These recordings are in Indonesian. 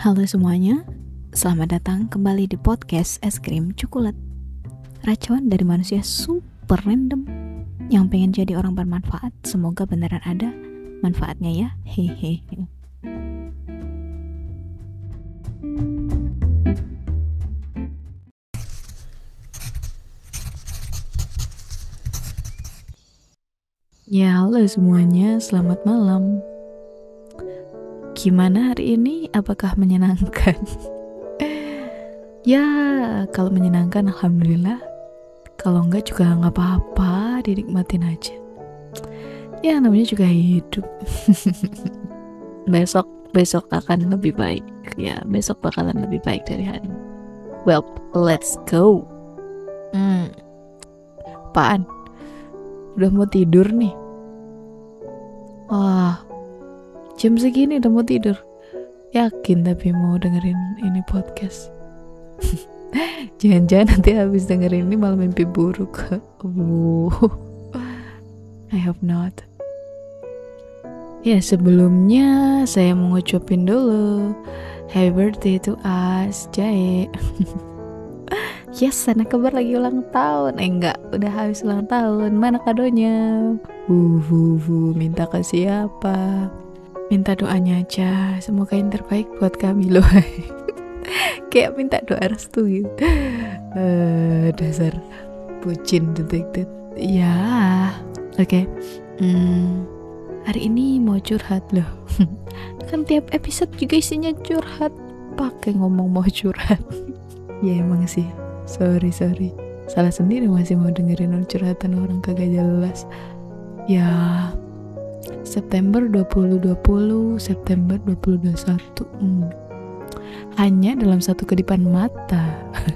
Halo semuanya, selamat datang kembali di podcast Es Krim Coklat. Racuan dari manusia super random yang pengen jadi orang bermanfaat. Semoga beneran ada manfaatnya ya. Hehehe. Ya, halo semuanya, selamat malam. Gimana hari ini? Apakah menyenangkan? ya, kalau menyenangkan alhamdulillah. Kalau enggak juga nggak apa-apa, dinikmatin aja. Ya, namanya juga hidup. besok besok akan lebih baik. Ya, besok bakalan lebih baik dari hari ini. Well, let's go. Hmm. Apaan? Udah mau tidur nih. Wah, jam segini udah mau tidur. Yakin tapi mau dengerin ini podcast. Jangan-jangan nanti habis dengerin ini malah mimpi buruk. I hope not. Ya sebelumnya saya mau ngucapin dulu Happy birthday to us Jae Yes sana kabar lagi ulang tahun Eh enggak udah habis ulang tahun Mana kadonya uh, uh, uh, Minta ke siapa Minta doanya aja. Semoga yang terbaik buat kami loh. Kayak minta doa restu gitu. Uh, Dasar Bucin detektif Ya Oke. Okay. hmm, Hari ini mau curhat loh. Kan tiap episode juga isinya curhat. Pakai ngomong mau curhat. Ya emang sih. Sorry sorry. Salah sendiri masih mau dengerin curhatan orang kagak jelas. Ya September 2020 September 2021 hmm. Hanya dalam satu kedipan mata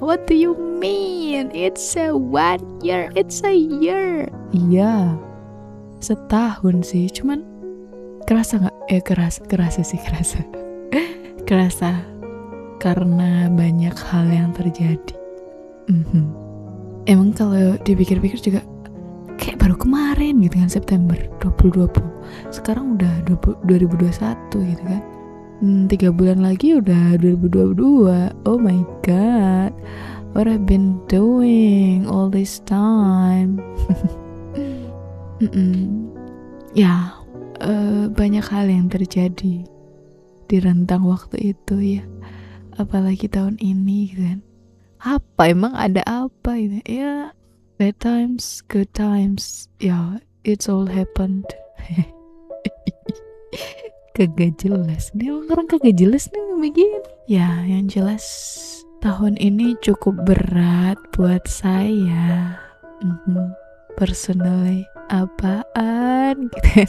What do you mean? It's a one year It's a year Iya setahun sih cuman kerasa nggak eh kerasa kerasa sih kerasa kerasa karena banyak hal yang terjadi mm-hmm. emang kalau dipikir-pikir juga kayak baru kemarin gitu kan September 2020 sekarang udah 20, 2021 gitu kan hmm, bulan lagi udah 2022 oh my god what I've been doing all this time Mm-mm. Ya, uh, banyak hal yang terjadi di rentang waktu itu ya. Apalagi tahun ini gitu kan. Apa emang ada apa ini? Ya, bad times, good times. Ya, it's all happened. kagak jelas. Nih orang kagak jelas nih begini. Ya, yang jelas tahun ini cukup berat buat saya. Mm-hmm. Personally apaan gitu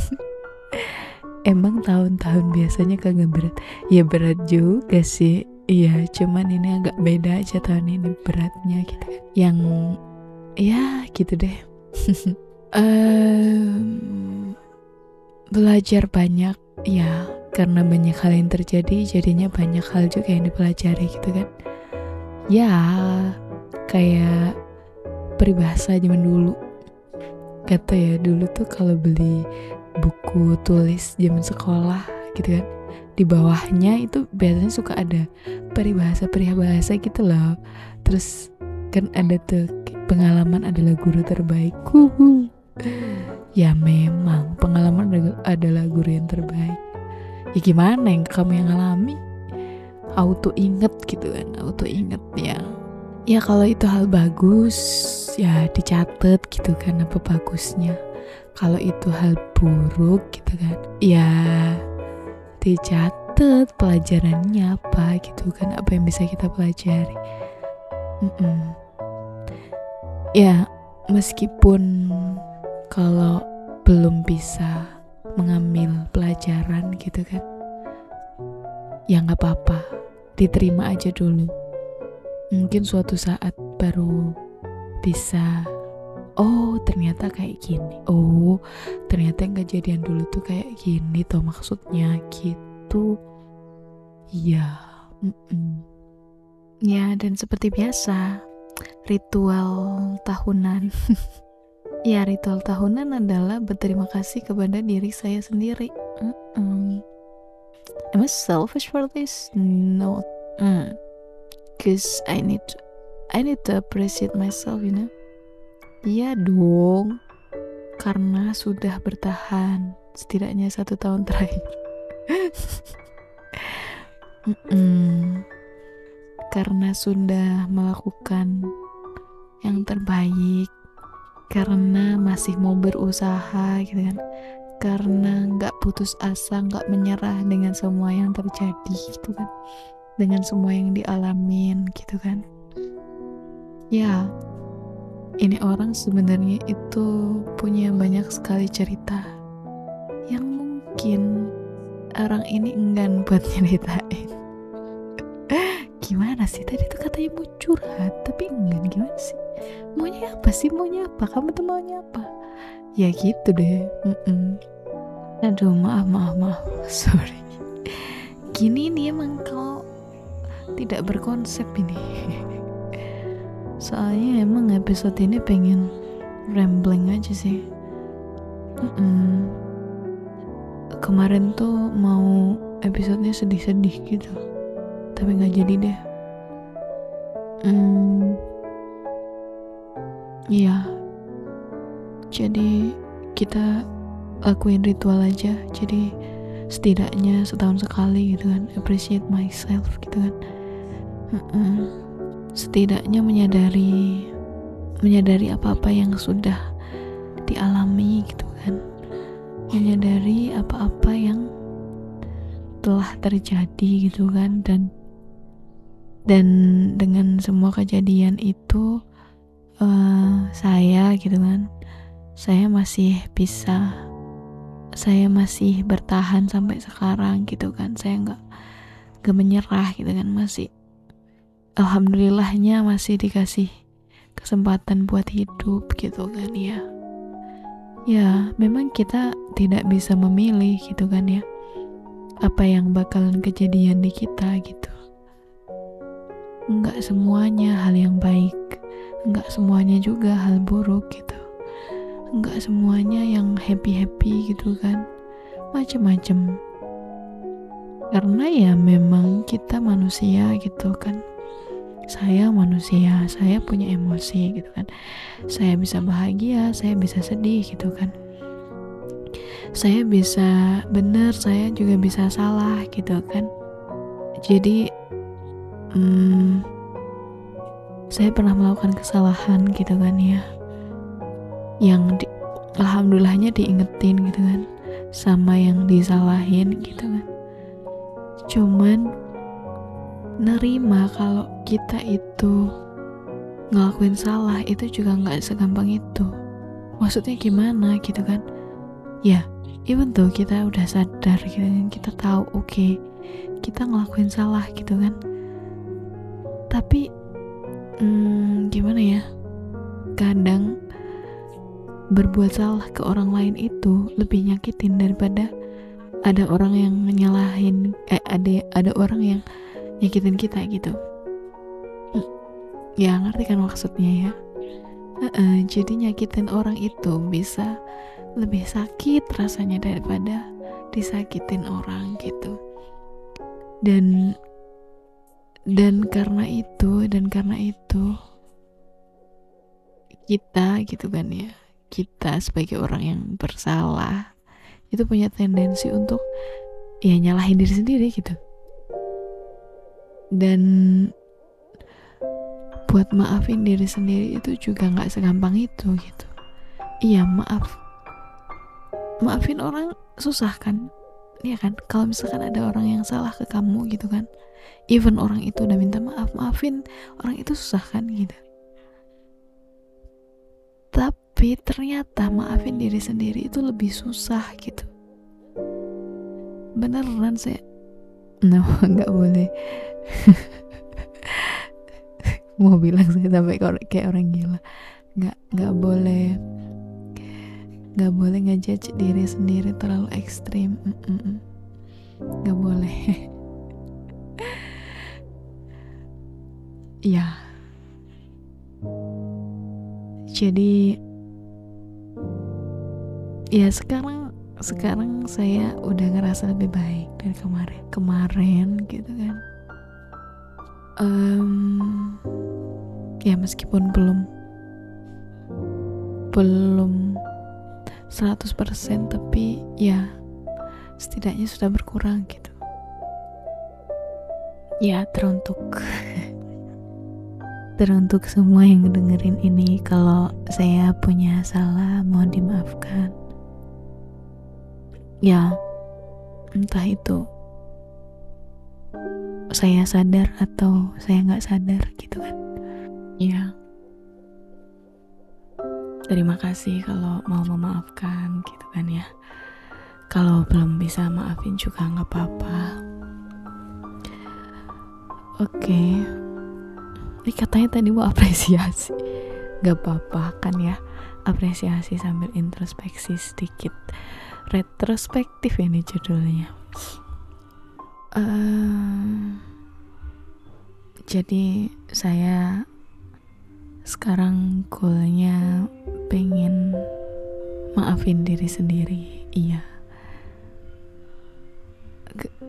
emang tahun-tahun biasanya kagak berat ya berat juga sih iya cuman ini agak beda aja tahun ini beratnya gitu yang ya gitu deh. Um, belajar banyak ya. Karena banyak hal yang terjadi jadinya banyak hal juga yang dipelajari gitu kan. Ya kayak peribahasa zaman dulu. Kata ya dulu tuh kalau beli buku tulis zaman sekolah gitu kan. Di bawahnya itu biasanya suka ada peribahasa peribahasa gitu loh. Terus kan ada tuh pengalaman adalah guru terbaikku ya memang pengalaman adalah guru yang terbaik. Ya gimana yang kamu yang alami auto inget gitu kan auto inget ya. Ya kalau itu hal bagus ya dicatat gitu kan apa bagusnya. Kalau itu hal buruk gitu kan ya dicatat pelajarannya apa gitu kan apa yang bisa kita pelajari. Mm -mm. Ya meskipun kalau belum bisa mengambil pelajaran gitu kan ya nggak apa-apa diterima aja dulu. Mungkin suatu saat baru bisa oh ternyata kayak gini. Oh ternyata yang kejadian dulu tuh kayak gini tuh maksudnya gitu. Ya mm -mm. ya dan seperti biasa ritual tahunan. Ya ritual tahunan adalah berterima kasih kepada diri saya sendiri. Mm -mm. am I selfish for this? No. Mm. cause I need to, I need to appreciate myself you know? Iya dong. Karena sudah bertahan setidaknya satu tahun terakhir. Mm -mm. Karena sudah melakukan yang terbaik karena masih mau berusaha gitu kan. Karena nggak putus asa nggak menyerah dengan semua yang terjadi gitu kan. Dengan semua yang dialamin gitu kan. Ya ini orang sebenarnya itu punya banyak sekali cerita yang mungkin orang ini enggan buat nyeritain gimana sih? Tadi tuh katanya mau curhat tapi enggan gimana sih? Maunya apa sih? Maunya apa? Kamu tuh maunya apa? Ya gitu deh mm -mm. aduh maaf maaf maaf. Sorry. Gini nih emang kalau tidak berkonsep ini. Soalnya emang episode ini pengen rambling aja sih. Mm -mm. kemarin tuh mau episodenya sedih-sedih gitu tapi nggak jadi deh. Hmm, iya. Jadi kita lakuin ritual aja. Jadi setidaknya setahun sekali gitu kan. Appreciate myself gitu kan. Setidaknya menyadari menyadari apa-apa yang sudah dialami gitu kan. Menyadari apa-apa yang telah terjadi gitu kan. Dan dan dengan semua kejadian itu uh, saya gitu kan saya masih bisa saya masih bertahan sampai sekarang gitu kan. Saya nggak nggak menyerah gitu kan masih alhamdulillahnya masih dikasih kesempatan buat hidup gitu kan ya. Ya memang kita tidak bisa memilih gitu kan ya apa yang bakalan kejadian di kita gitu nggak semuanya hal yang baik. Nggak semuanya juga hal buruk gitu. Nggak semuanya yang happy happy gitu kan. Macem-macem. Karena ya memang kita manusia gitu kan. Saya manusia saya punya emosi gitu kan. Saya bisa bahagia saya bisa sedih gitu kan. Saya bisa benar saya juga bisa salah gitu kan. Jadi hmm, saya pernah melakukan kesalahan gitu kan ya. Yang di, alhamdulillahnya diingetin gitu kan. Sama yang disalahin gitu kan. Cuman nerima kalau kita itu ngelakuin salah itu juga nggak segampang itu. Maksudnya gimana gitu kan? Ya even tuh kita udah sadar gitu kan kita tahu oke okay, kita ngelakuin salah gitu kan tapi hmm, gimana ya? Kadang berbuat salah ke orang lain itu lebih nyakitin daripada ada orang yang nyalahin eh ada ada orang yang nyakitin kita gitu. Hmm, ya ngerti kan maksudnya ya? Uh -uh, jadi nyakitin orang itu bisa lebih sakit rasanya daripada disakitin orang gitu. Dan dan karena itu dan karena itu kita gitu kan ya kita sebagai orang yang bersalah itu punya tendensi untuk ya nyalahin diri sendiri gitu. Dan buat maafin diri sendiri itu juga nggak segampang itu gitu. Iya maaf. Maafin orang susah kan Iya kan? Kalau misalkan ada orang yang salah ke kamu gitu kan even orang itu udah minta maaf maafin orang itu susah kan gitu. Tapi ternyata maafin diri sendiri itu lebih susah gitu. Beneran saya no nggak boleh. Mau bilang saya sampai kayak orang gila. Nggak nggak boleh nggak boleh ngejudge diri sendiri terlalu ekstrim. Nggak boleh. Ya. Jadi ya sekarang sekarang saya udah ngerasa lebih baik dari kemarin kemarin gitu kan. Um, ya meskipun belum belum 100% tapi ya setidaknya sudah berkurang gitu. Ya teruntuk. Teruntuk semua yang dengerin ini. Kalau saya punya salah mohon dimaafkan. Ya entah itu saya sadar atau saya nggak sadar gitu kan. Ya terima kasih kalau mau memaafkan gitu kan ya. Kalau belum bisa maafin juga nggak apa-apa. Oke. Okay. ini katanya tadi mau apresiasi. Nggak apa-apa kan ya. Apresiasi sambil introspeksi sedikit. Retrospektif ini judulnya. Uh, jadi saya sekarang goalnya pengen maafin diri sendiri. Iya.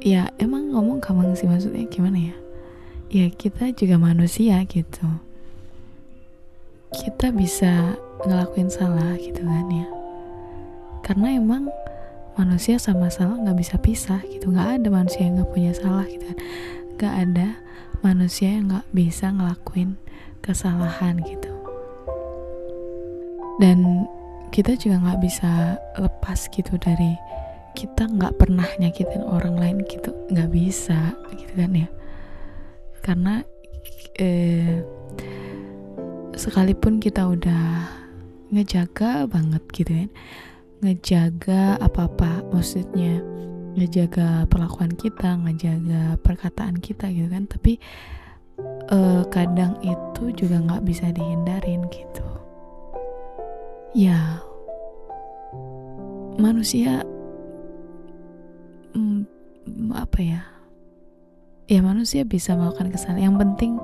Ya emang ngomong gampang sih maksudnya gimana ya? Ya kita juga manusia gitu. Kita bisa ngelakuin salah gitu kan ya. Karena emang manusia sama salah nggak bisa pisah gitu. Nggak ada manusia yang nggak punya salah gitu. Kan nggak ada manusia yang nggak bisa ngelakuin kesalahan gitu dan kita juga nggak bisa lepas gitu dari kita nggak pernah nyakitin orang lain gitu. Nggak bisa gitu kan ya. Karena eh, sekalipun kita udah ngejaga banget gitu kan ngejaga apa-apa maksudnya ngejaga perlakuan kita ngejaga perkataan kita gitu kan tapi uh, kadang itu juga nggak bisa dihindarin gitu ya manusia mm, apa ya ya manusia bisa melakukan kesalahan yang penting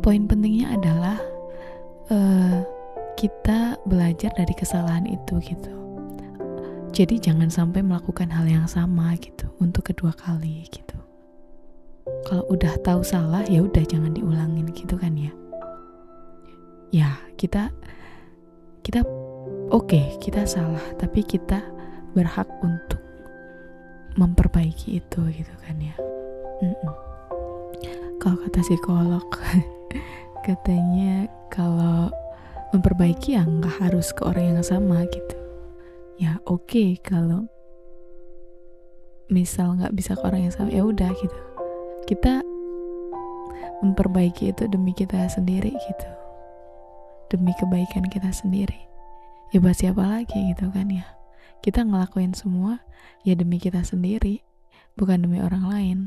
poin pentingnya adalah uh, kita belajar dari kesalahan itu gitu jadi jangan sampai melakukan hal yang sama gitu untuk kedua kali gitu. Kalau udah tahu salah ya udah jangan diulangin gitu kan ya. Ya, kita kita oke, okay, kita salah, tapi kita berhak untuk memperbaiki itu gitu kan ya. Kalau kata psikolog katanya kalau memperbaiki ya nggak harus ke orang yang sama gitu. Ya oke okay, kalau misal nggak bisa ke orang yang sama ya udah gitu. Kita memperbaiki itu demi kita sendiri gitu. Demi kebaikan kita sendiri ya buat siapa lagi gitu kan ya. Kita ngelakuin semua ya demi kita sendiri bukan demi orang lain.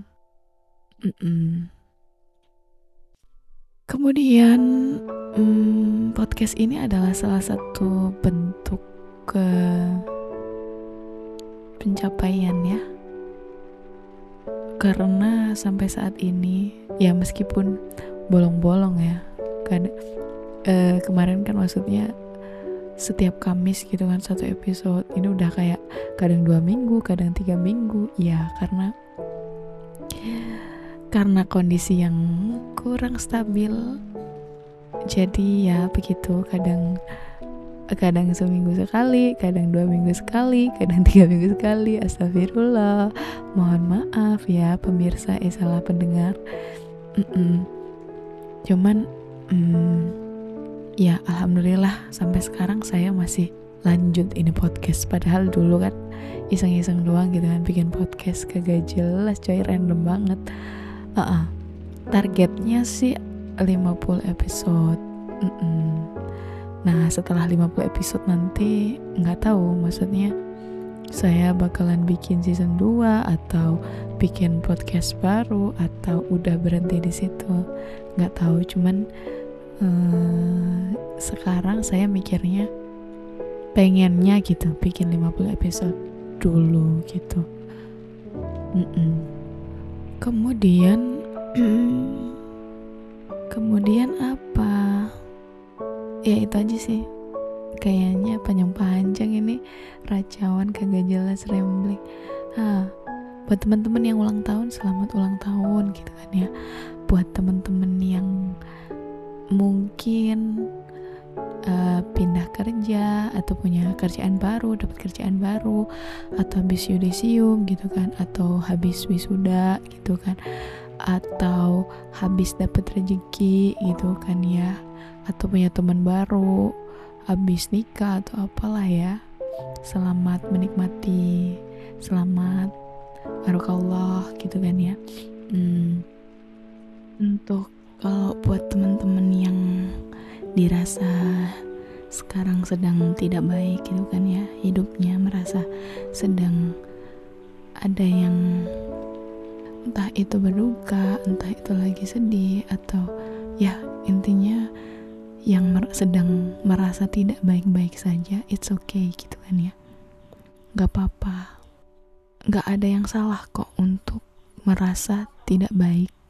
Mm -mm. kemudian mm, podcast ini adalah salah satu bentuk ke pencapaian ya. Karena sampai saat ini ya meskipun bolong-bolong ya kan eh, kemarin kan maksudnya setiap Kamis gitu kan satu episode ini udah kayak kadang dua minggu kadang tiga minggu ya karena karena kondisi yang kurang stabil jadi ya begitu kadang kadang seminggu sekali, kadang dua minggu sekali, kadang tiga minggu sekali. Astagfirullah, mohon maaf ya pemirsa, eh salah pendengar. Mm -mm. Cuman, mm, ya alhamdulillah sampai sekarang saya masih lanjut ini podcast. Padahal dulu kan iseng-iseng doang gitu kan bikin podcast kagak jelas, coy random banget. Uh -uh. Targetnya sih 50 episode. Mm -mm Nah setelah 50 episode nanti nggak tahu maksudnya saya bakalan bikin season 2 atau bikin podcast baru atau udah berhenti di situ nggak tahu cuman uh, sekarang saya mikirnya pengennya gitu bikin 50 episode dulu gitu. Mm -mm. kemudian kemudian apa? Ya itu aja sih. Kayaknya panjang-panjang ini racawan kagak jelas rambling. Ah buat teman-teman yang ulang tahun selamat ulang tahun gitu kan ya. Buat teman-teman yang mungkin uh, pindah kerja atau punya kerjaan baru, dapat kerjaan baru atau habis yudisium gitu kan atau habis wisuda gitu kan atau habis dapat rezeki gitu kan ya atau punya teman baru habis nikah atau apalah ya. Selamat menikmati selamat barokallah gitu kan ya. Hmm, untuk kalau buat teman-teman yang dirasa sekarang sedang tidak baik gitu kan ya hidupnya merasa sedang ada yang entah itu berduka entah itu lagi sedih atau ya intinya yang mer sedang merasa tidak baik-baik saja it's okay gitu kan ya. Nggak apa-apa. Nggak ada yang salah kok untuk merasa tidak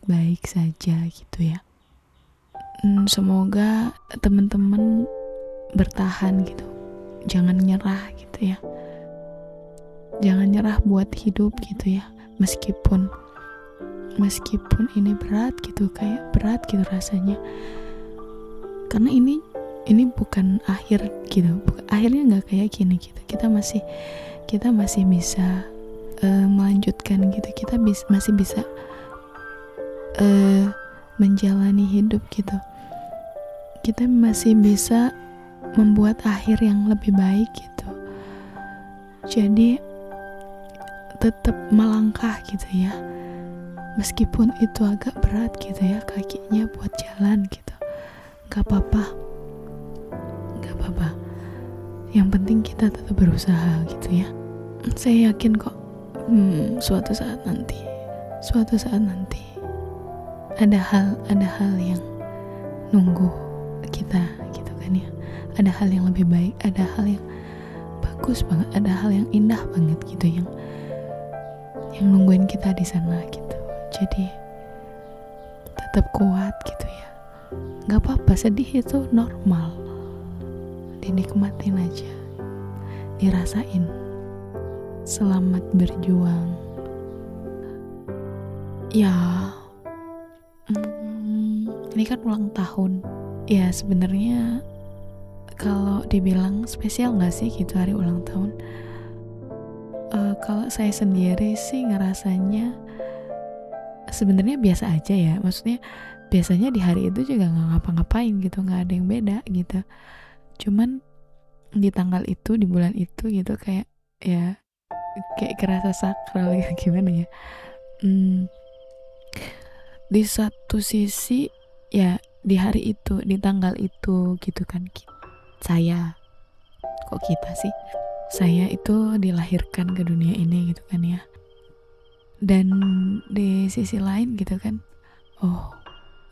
baik-baik saja gitu ya. Hmm, semoga teman-teman bertahan gitu. Jangan nyerah gitu ya. Jangan nyerah buat hidup gitu ya. Meskipun meskipun ini berat gitu kayak berat gitu rasanya. Karena ini ini bukan akhir gitu. Akhirnya nggak kayak gini gitu. Kita masih kita masih bisa uh, melanjutkan gitu. Kita bis, masih bisa uh, menjalani hidup gitu. Kita masih bisa membuat akhir yang lebih baik gitu. Jadi tetap melangkah gitu ya. Meskipun itu agak berat gitu ya kakinya buat jalan gitu. Gak apa-apa. Gak apa-apa. Yang penting kita tetap berusaha gitu ya. Saya yakin kok hmm, suatu saat nanti suatu saat nanti ada hal ada hal yang nunggu kita gitu kan ya. Ada hal yang lebih baik ada hal yang bagus banget ada hal yang indah banget gitu yang yang nungguin kita di sana gitu. Jadi tetap kuat gitu ya. Nggak apa-apa sedih itu normal. Dinikmatin aja. Dirasain. Selamat berjuang. Ya ini kan ulang tahun. Ya sebenarnya kalau dibilang spesial nggak sih gitu hari ulang tahun? Uh, kalau saya sendiri sih ngerasanya sebenarnya biasa aja ya. Maksudnya biasanya di hari itu juga nggak ngapa-ngapain gitu nggak ada yang beda gitu. Cuman di tanggal itu di bulan itu gitu kayak ya kayak kerasa sakral ya gimana ya? Hmm, di satu sisi ya di hari itu di tanggal itu gitu kan saya kok kita sih? Saya itu dilahirkan ke dunia ini gitu kan ya. Dan di sisi lain gitu kan oh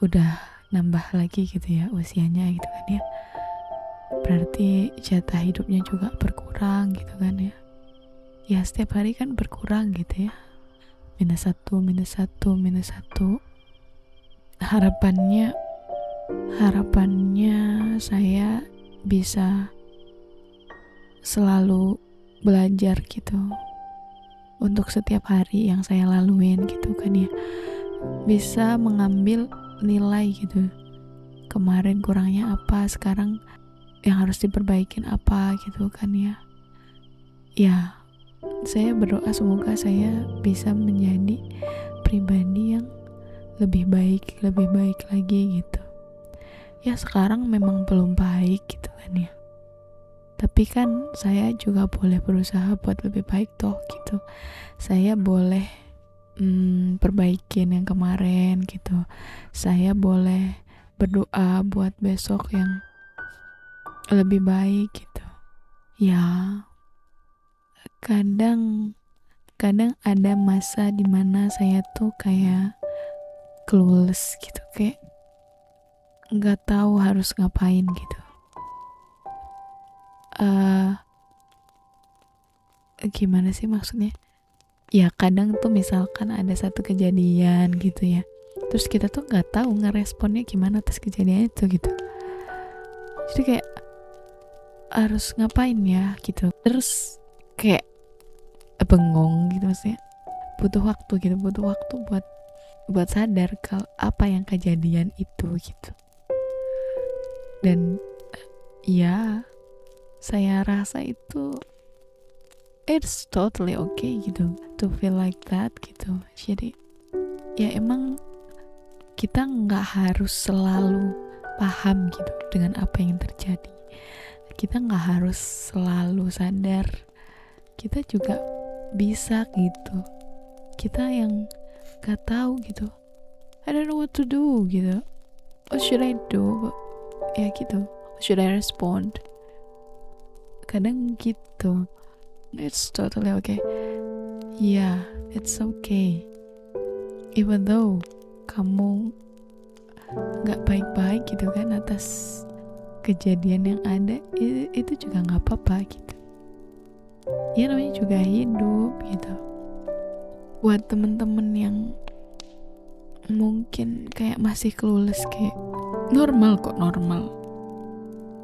udah nambah lagi gitu ya usianya gitu kan ya. Berarti jatah hidupnya juga berkurang gitu kan ya. Ya setiap hari kan berkurang gitu ya. Minus satu minus satu minus satu harapannya harapannya saya bisa selalu belajar gitu untuk setiap hari yang saya laluin gitu kan ya. Bisa mengambil nilai gitu kemarin kurangnya apa sekarang yang harus diperbaikin apa gitu kan ya. Ya saya berdoa semoga saya bisa menjadi pribadi yang lebih baik lebih baik lagi gitu. Ya sekarang memang belum baik gitu kan ya. Tapi kan saya juga boleh berusaha buat lebih baik toh gitu. Saya boleh hmm, perbaikin yang kemarin gitu. Saya boleh berdoa buat besok yang lebih baik gitu. Ya kadang kadang ada masa di mana saya tuh kayak clueless gitu kayak nggak tahu harus ngapain gitu. Uh, gimana sih maksudnya? Ya kadang tuh misalkan ada satu kejadian gitu ya terus kita tuh nggak tahu ngeresponnya gimana atas kejadian itu gitu. Jadi kayak harus ngapain ya gitu terus kayak bengong gitu maksudnya. Butuh waktu gitu butuh waktu buat buat sadar kalau apa yang kejadian itu gitu. Dan ya saya rasa itu it's totally okay gitu to feel like that gitu. Jadi ya emang kita nggak harus selalu paham gitu dengan apa yang terjadi. Kita nggak harus selalu sadar. Kita juga bisa gitu. Kita yang gak tahu gitu. I don't know what to do gitu. What should I do? Ya gitu. What should I respond? Kadang gitu. It's totally okay. Yeah it's okay. Even though kamu nggak baik-baik gitu kan atas kejadian yang ada itu juga nggak apa-apa gitu. Ya namanya juga hidup gitu buat temen-temen yang mungkin kayak masih clueless kayak normal kok normal.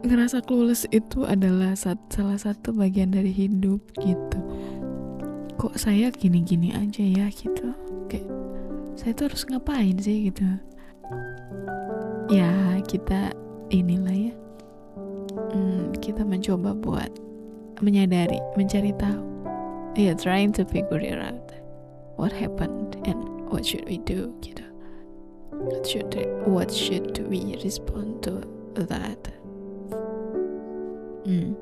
Ngerasa clueless itu adalah sat, salah satu bagian dari hidup gitu. Kok saya gini-gini aja ya gitu. Kayak saya tuh harus ngapain sih gitu. Ya kita inilah ya. Hmm, kita mencoba buat menyadari mencari tahu. Ya yeah, trying to figure it out what happened and what should we do gitu. What should what should we respond to that? Hmm.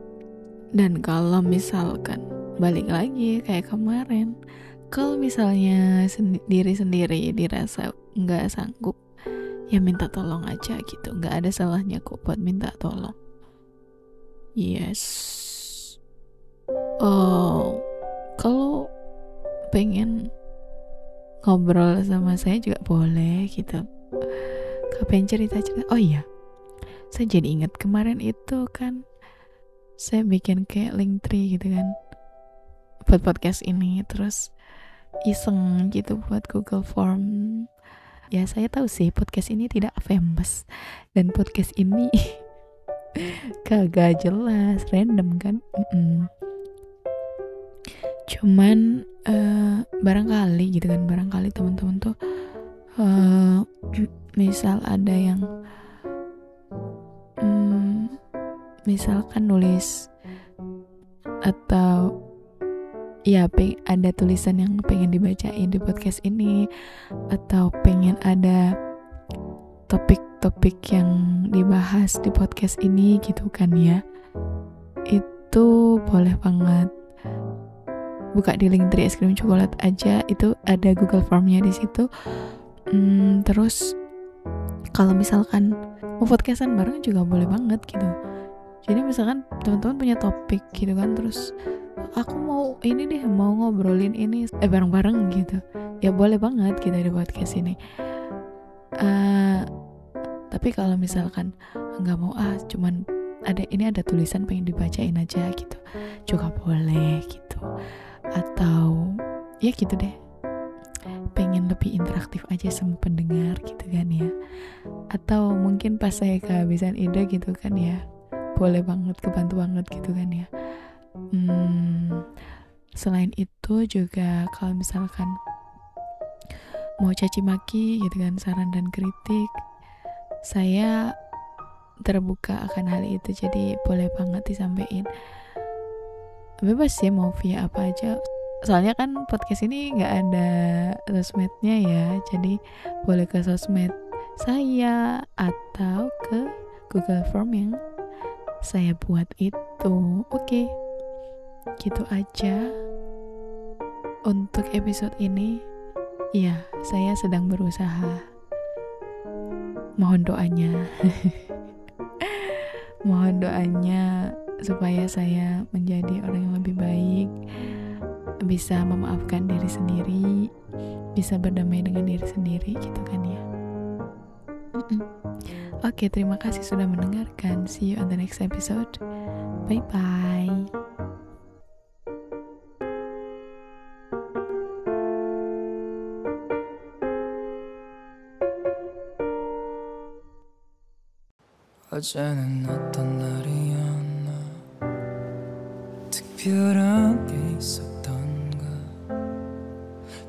dan kalau misalkan balik lagi kayak kemarin kalau misalnya sendiri sendiri dirasa nggak sanggup ya minta tolong aja gitu. Nggak ada salahnya kok buat minta tolong. Yes. Oh kalau pengen ngobrol sama saya juga boleh gitu. Kapan cerita cerita? Oh iya saya jadi ingat kemarin itu kan saya bikin kayak link tree gitu kan buat podcast ini terus iseng gitu buat Google Form. Ya saya tahu sih podcast ini tidak famous dan podcast ini kagak jelas random kan? Mm -mm. Cuman uh, barangkali gitu kan barangkali teman-teman tuh uh, misal ada yang misalkan nulis atau ya ada tulisan yang pengen dibacain di podcast ini atau pengen ada topik-topik yang dibahas di podcast ini gitu kan ya itu boleh banget buka di link dari es krim coklat aja itu ada Google Formnya di situ. Hmm, terus kalau misalkan mau podcastan bareng juga boleh banget gitu. Jadi misalkan teman-teman punya topik gitu kan terus aku mau ini deh mau ngobrolin ini eh bareng-bareng gitu. Ya boleh banget kita di podcast ini. Uh, tapi kalau misalkan nggak mau ah cuman ada ini ada tulisan pengen dibacain aja gitu. Juga boleh gitu atau ya gitu deh. Pengen lebih interaktif aja sama pendengar gitu kan ya. Atau mungkin pas saya kehabisan ide gitu kan ya. Boleh banget kebantu banget gitu kan ya. Hmm, selain itu juga kalau misalkan mau caci maki gitu kan saran dan kritik saya terbuka akan hal itu. Jadi boleh banget disampaikan bebas sih mau via apa aja soalnya kan podcast ini nggak ada sosmednya ya jadi boleh ke sosmed saya atau ke Google Form yang saya buat itu. Oke, gitu aja untuk episode ini. Ya, saya sedang berusaha. Mohon doanya. Mohon doanya supaya saya menjadi orang yang lebih baik, bisa memaafkan diri sendiri, bisa berdamai dengan diri sendiri gitu kan ya. Oke, terima kasih sudah mendengarkan. See you on the next episode. Bye bye. 어제는 어떤 날 특별한 게 있었던가.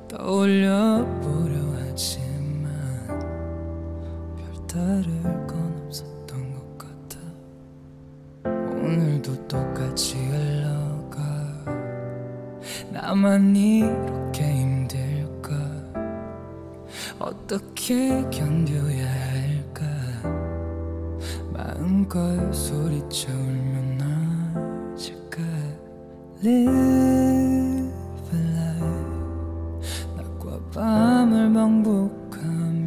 떠올려 보려 하지만 별다를 건 없었던 것 같아. 오늘도 똑같이 흘러가. 나만 이렇게 힘들까? 어떻게 견뎌야 할까? 마음껏 소리쳐 울면 Live a life 낮과 밤을 반복하면서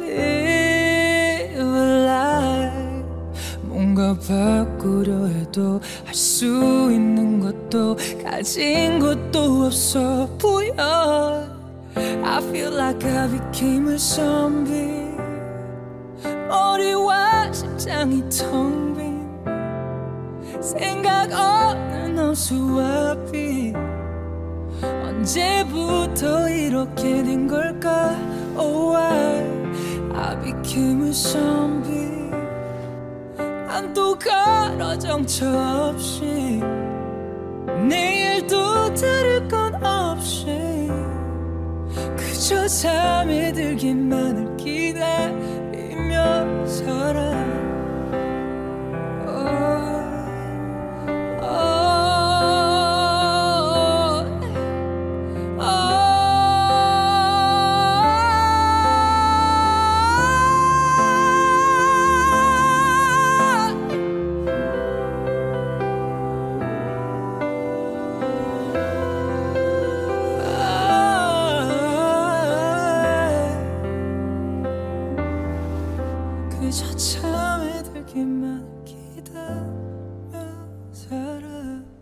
Live a life 뭔가 바꾸려 해도 할 수 있는 것도 가진 것도 없어 보여 I feel like I became a zombie 이렇게 된 걸까? Oh, I, I became a zombie. 난또 가라 정처 없이 내일도 다를 건 없이 그저 잠에 들기만을 기다리며 살아.